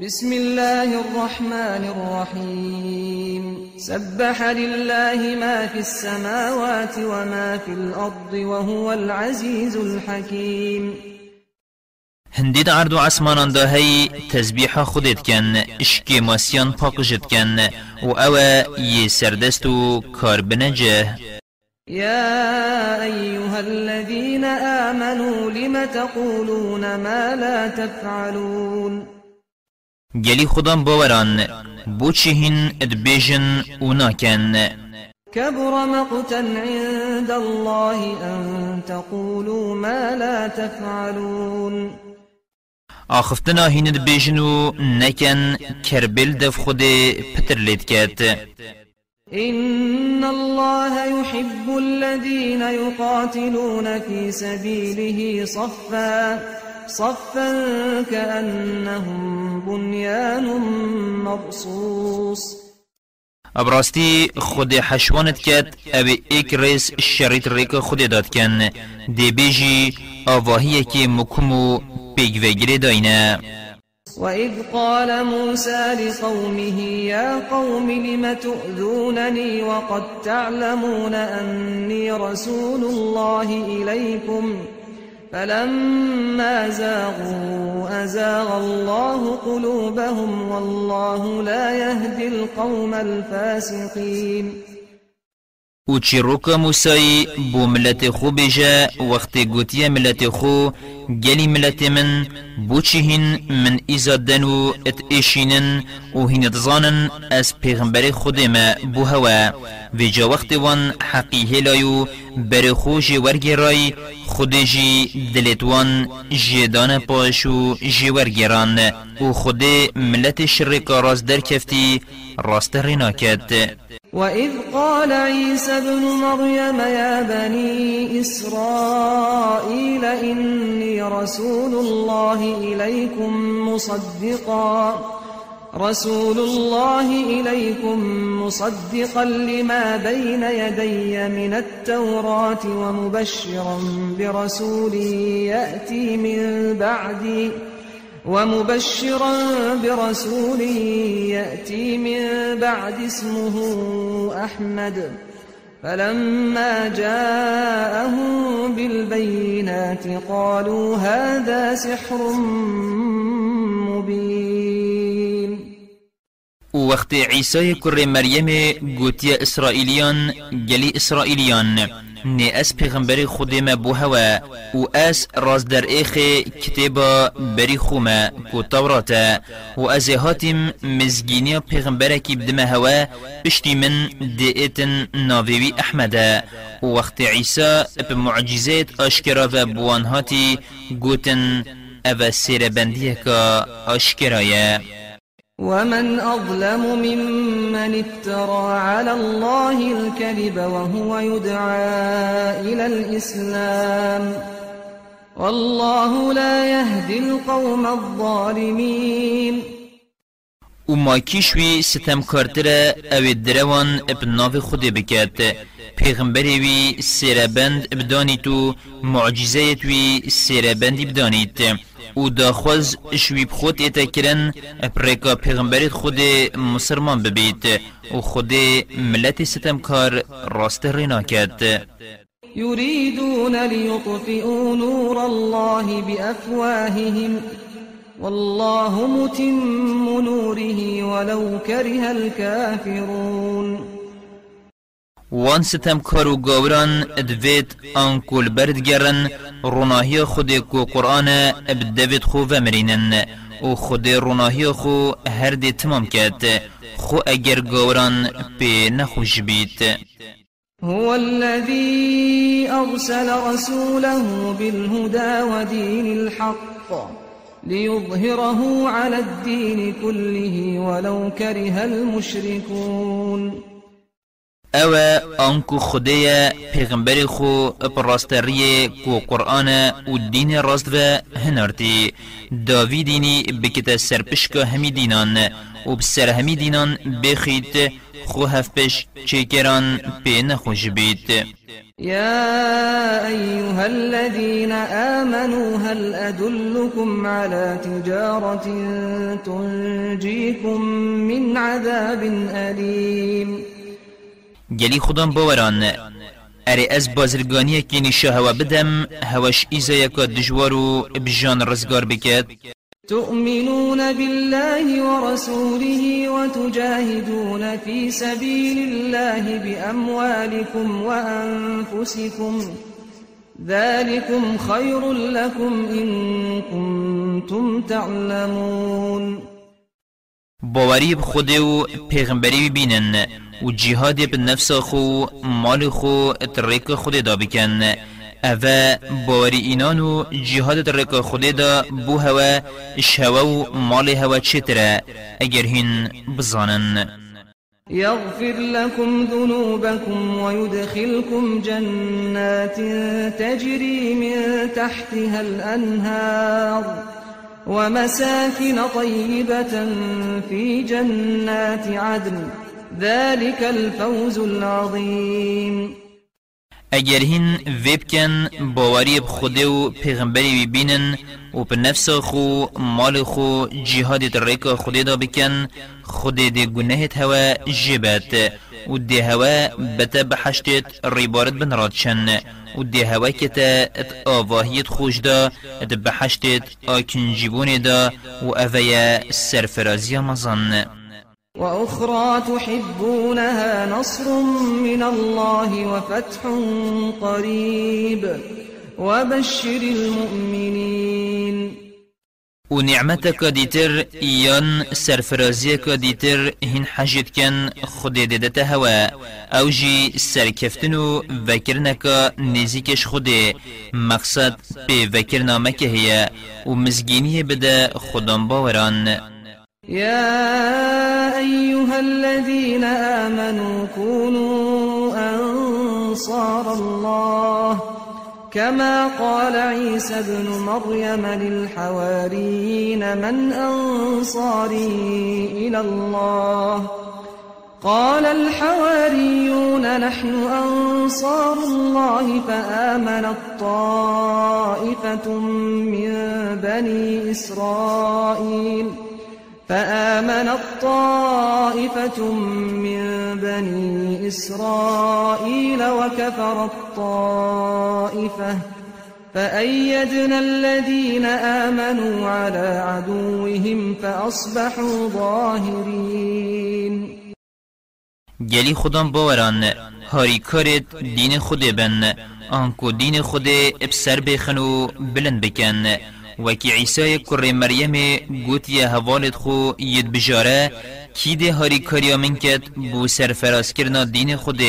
بسم الله الرحمن الرحيم. سبح لله ما في السماوات وما في الأرض وهو العزيز الحكيم. هندید عرض و عسمانان دا هی تسبیح خودت کن اشکی ماسیان پاکشت کن و أو یه سردست و کار بنجه يا أيها الذين آمنوا لم تقولون ما لا تفعلون گلی خودم باوران بوچه هین ادبیجن و ناکن. كبر مقتا عند الله أن تقولوا ما لا تفعلون. آخفتنا هین ادبیجن و نکن کربل دف لید کت. إن الله يحب الذين يقاتلون في سبيله صفا. صفا كأنهم بنيان مرصوص ابراستی خود حشوانت کت أو ایک ریس شریط ریک خود داد کن. دی بیجی آواهی که مکمو پیگوگری داینه. وإذ قال موسى لقومه يا قوم لم تؤذونني وقد تعلمون أني رسول الله إليكم فلما زاغوا أزاغ الله قلوبهم والله لا يهدي القوم الفاسقين. أو چیروکا موسای بو ملت خو بیجا وقت گوتیا ملت خو گلی ملت من بو چهین من ایزادن و ات ایشینن و هین تزانن از پیغمبر خود ما بو هوا و جا وقت وان حقی هلایو بر خو جی ورگرای خود جی دلت وان جیدان پاشو جی ورگران و خود ملت شرکا راز در کفتی راست ریناکت. وإذ قال عيسى ابن مريم يا بني إسرائيل إني رسول الله إليكم مصدقا. رسول الله إليكم مصدقا لما بين يدي من التوراة ومبشرا برسول يأتي من بعدي ومبشرا برسول يأتي من بعد اسمه أحمد. فلما جاءهم بالبينات قالوا هذا سحر مبين. وقت عیسی کر مریم گوتی اسرائیلیان گلی اسرائیلیان نی أس پیغمبر خود ما بو هوا. و أس راز در ایخ کتابا بری خوما کو توراتا. و از هاتیم مزگینی پیغمبر کی بدما هوا. بشتی من دیتن ناویوی احمد و وقت عیسی بمعجزات اشکرا و بوان هاتی گوتن أو سیر بندیه که اشکرایه ومن أظلم ممن افترى على الله الكذب وهو يدعى إلى الإسلام والله لا يهدي القوم الظالمين. و ما کیشوی ستم کارتره أو دروان اب ناف خود بکت. پیغمبری وی سیربند بدانی تو معجزهت وی سیربندی بدانیت و داخوز شوی خود ایتا کرن پریکا پیغمبری خود مسلمان ببید و خود ملت ستم کار راست رینا کرد يريدون ليطفئوا نور الله بأفواههم. والله متم نوره ولو كره الكافرون. وان ستم کارو گاوران ادوید آنکول برد گرن روناهی خود کو قرآن اب دوید خو ومرینن. و خود روناهی خو هر دی تمام کد خو اگر گاوران پی نخوش بید هو الذي أرسل رسوله بالهدى ودين الحق ليظهره على الدين كله ولو كره المشركون أو انکو خدای پیغمبر خو پراستری کو قرآن و دین راست و هنرتی داوی دینی بکت سرپشک همی دینان و بسر همی دینان بخید خو هفپش چکران پی نخوش بید يا أيها الذين آمنوا هل أدلكم على تجارة تنجيكم من عذاب أليم گلی خودم باوران. اره از بازرگانی که نشه هوا بدم هواش ایزا یکا دجوارو بجان رزگار بکد. تؤمنون بالله ورسوله وتجاهدون في سبيل الله بأموالكم وأنفسكم. ذلكم خير لكم إن كنتم تعلمون. باوری بخود و پیغمبری ببینن. و جهاد بالنفس خو مال خو اتریک خود دا بکن. اوه باوری اینان و جهاد اتریک خود دا بو هوا شهوه و مال هوا چتره اگر هین بزانن. يغفر لكم ذنوبكم ويدخلكم جنات تجري من تحتها الأنهار ومساكن طيبة في جنات عدن. ذلك الفوز العظيم. اگر هین ویبکن باوری بخوده و پیغمبری ببینن و به نفس خو مال خو جهاد تریک خود دا بکن خود دی گناهت هوا جبت و دی هوا بتا بحشتت ریبارت بن رادشن و دی هوا کتا ات آواهیت خوش دا ات بحشتت آکن جیبون دا و اویا سرفرازی مزن وأخرى تحبونها نصر من الله وفتح قريب. وبشر المؤمنين. و نعمتك ديتر يان سرفرازيك ديتر هن حاجت كان خود ددت هوا أو جي سركفتنو وكرنك نزيكش خود مقصد بي وكرنا مكه هي بدا خودم باوران يا أيها الذين آمنوا كونوا أنصار الله كما قال عيسى ابن مريم للحواريين من أنصاري إلى الله قال الحواريون نحن أنصار الله فآمنت طائفة من بني إسرائيل فآمنت طائفة من بني إسرائيل وكفرت طائفة فأيدنا الذين آمنوا على عدوهم فأصبحوا ظاهرين. گلی خودم باوران هاری کارت دین خود بن آنکو دین خود ابسر بخنو بلند بکن. وكي عيسى كري مریم قوتي هوالد خو ید بجاره کی ده هاری کاریا من کت بو سرفراز کرنا دین خود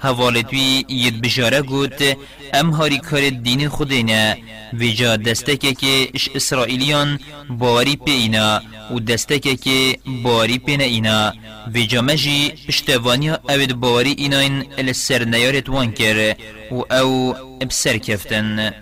هوالدوي ید بجاره گوت ام هاری کار دین خود نه ویجا دستکه که اش اسرائیلیان باری پی اینا و دستکه که باری پین اینا و جامجی اشتوانی اوید باری اینا این السر نیارت وان کر و او بسر کفتن